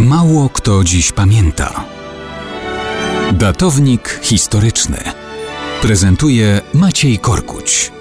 Mało kto dziś pamięta. Datownik historyczny prezentuje Maciej Korkuć.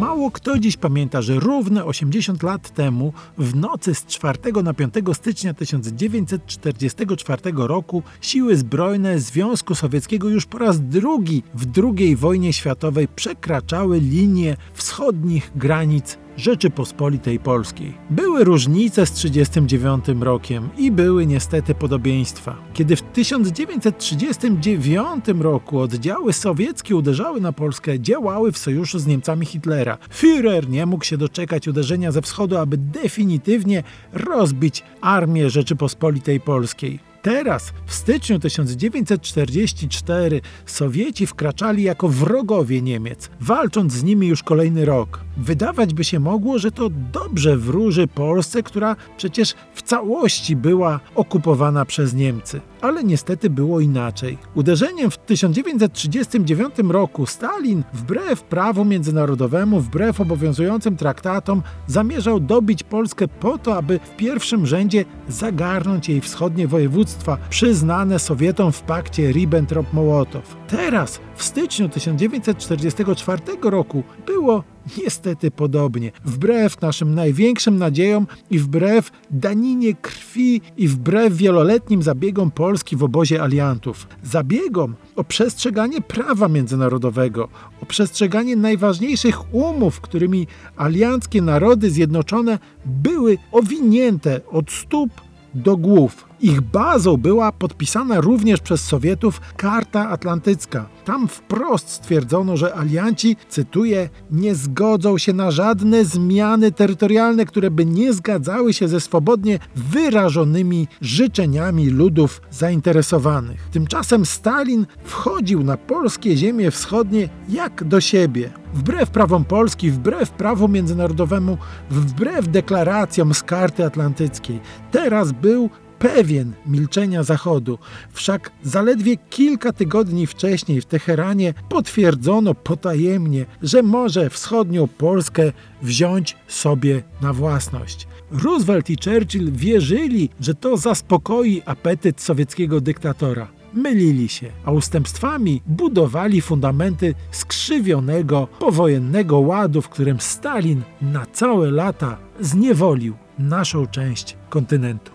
Mało kto dziś pamięta, że równe 80 lat temu, w nocy z 4 na 5 stycznia 1944 roku, siły zbrojne Związku Sowieckiego już po raz drugi w II wojnie światowej przekraczały linię wschodnich granic Rzeczypospolitej Polskiej. Były różnice z 1939 rokiem i były niestety podobieństwa. Kiedy w 1939 roku oddziały sowieckie uderzały na Polskę, działały w sojuszu z Niemcami Hitlera. Führer nie mógł się doczekać uderzenia ze wschodu, aby definitywnie rozbić armię Rzeczypospolitej Polskiej. Teraz, w styczniu 1944, Sowieci wkraczali jako wrogowie Niemiec, walcząc z nimi już kolejny rok. Wydawać by się mogło, że to dobrze wróży Polsce, która przecież w całości była okupowana przez Niemcy. Ale niestety było inaczej. Uderzeniem w 1939 roku Stalin, wbrew prawu międzynarodowemu, wbrew obowiązującym traktatom, zamierzał dobić Polskę po to, aby w pierwszym rzędzie zagarnąć jej wschodnie województwa przyznane Sowietom w pakcie Ribbentrop-Mołotow. Teraz, w styczniu 1944 roku, było niestety podobnie. Wbrew naszym największym nadziejom i wbrew daninie krwi i wbrew wieloletnim zabiegom Polski w obozie aliantów. Zabiegom o przestrzeganie prawa międzynarodowego, o przestrzeganie najważniejszych umów, którymi alianckie narody zjednoczone były owinięte od stóp do głów. Ich bazą była podpisana również przez Sowietów Karta Atlantycka. Tam wprost stwierdzono, że alianci, cytuję, nie zgodzą się na żadne zmiany terytorialne, które by nie zgadzały się ze swobodnie wyrażonymi życzeniami ludów zainteresowanych. Tymczasem Stalin wchodził na polskie ziemie wschodnie jak do siebie. Wbrew prawom Polski, wbrew prawu międzynarodowemu, wbrew deklaracjom z Karty Atlantyckiej. Teraz był pewien milczenia Zachodu. Wszak zaledwie kilka tygodni wcześniej w Teheranie potwierdzono potajemnie, że może wschodnią Polskę wziąć sobie na własność. Roosevelt i Churchill wierzyli, że to zaspokoi apetyt sowieckiego dyktatora mylili się, a ustępstwami budowali fundamenty skrzywionego powojennego ładu, w którym Stalin na całe lata zniewolił naszą część kontynentu.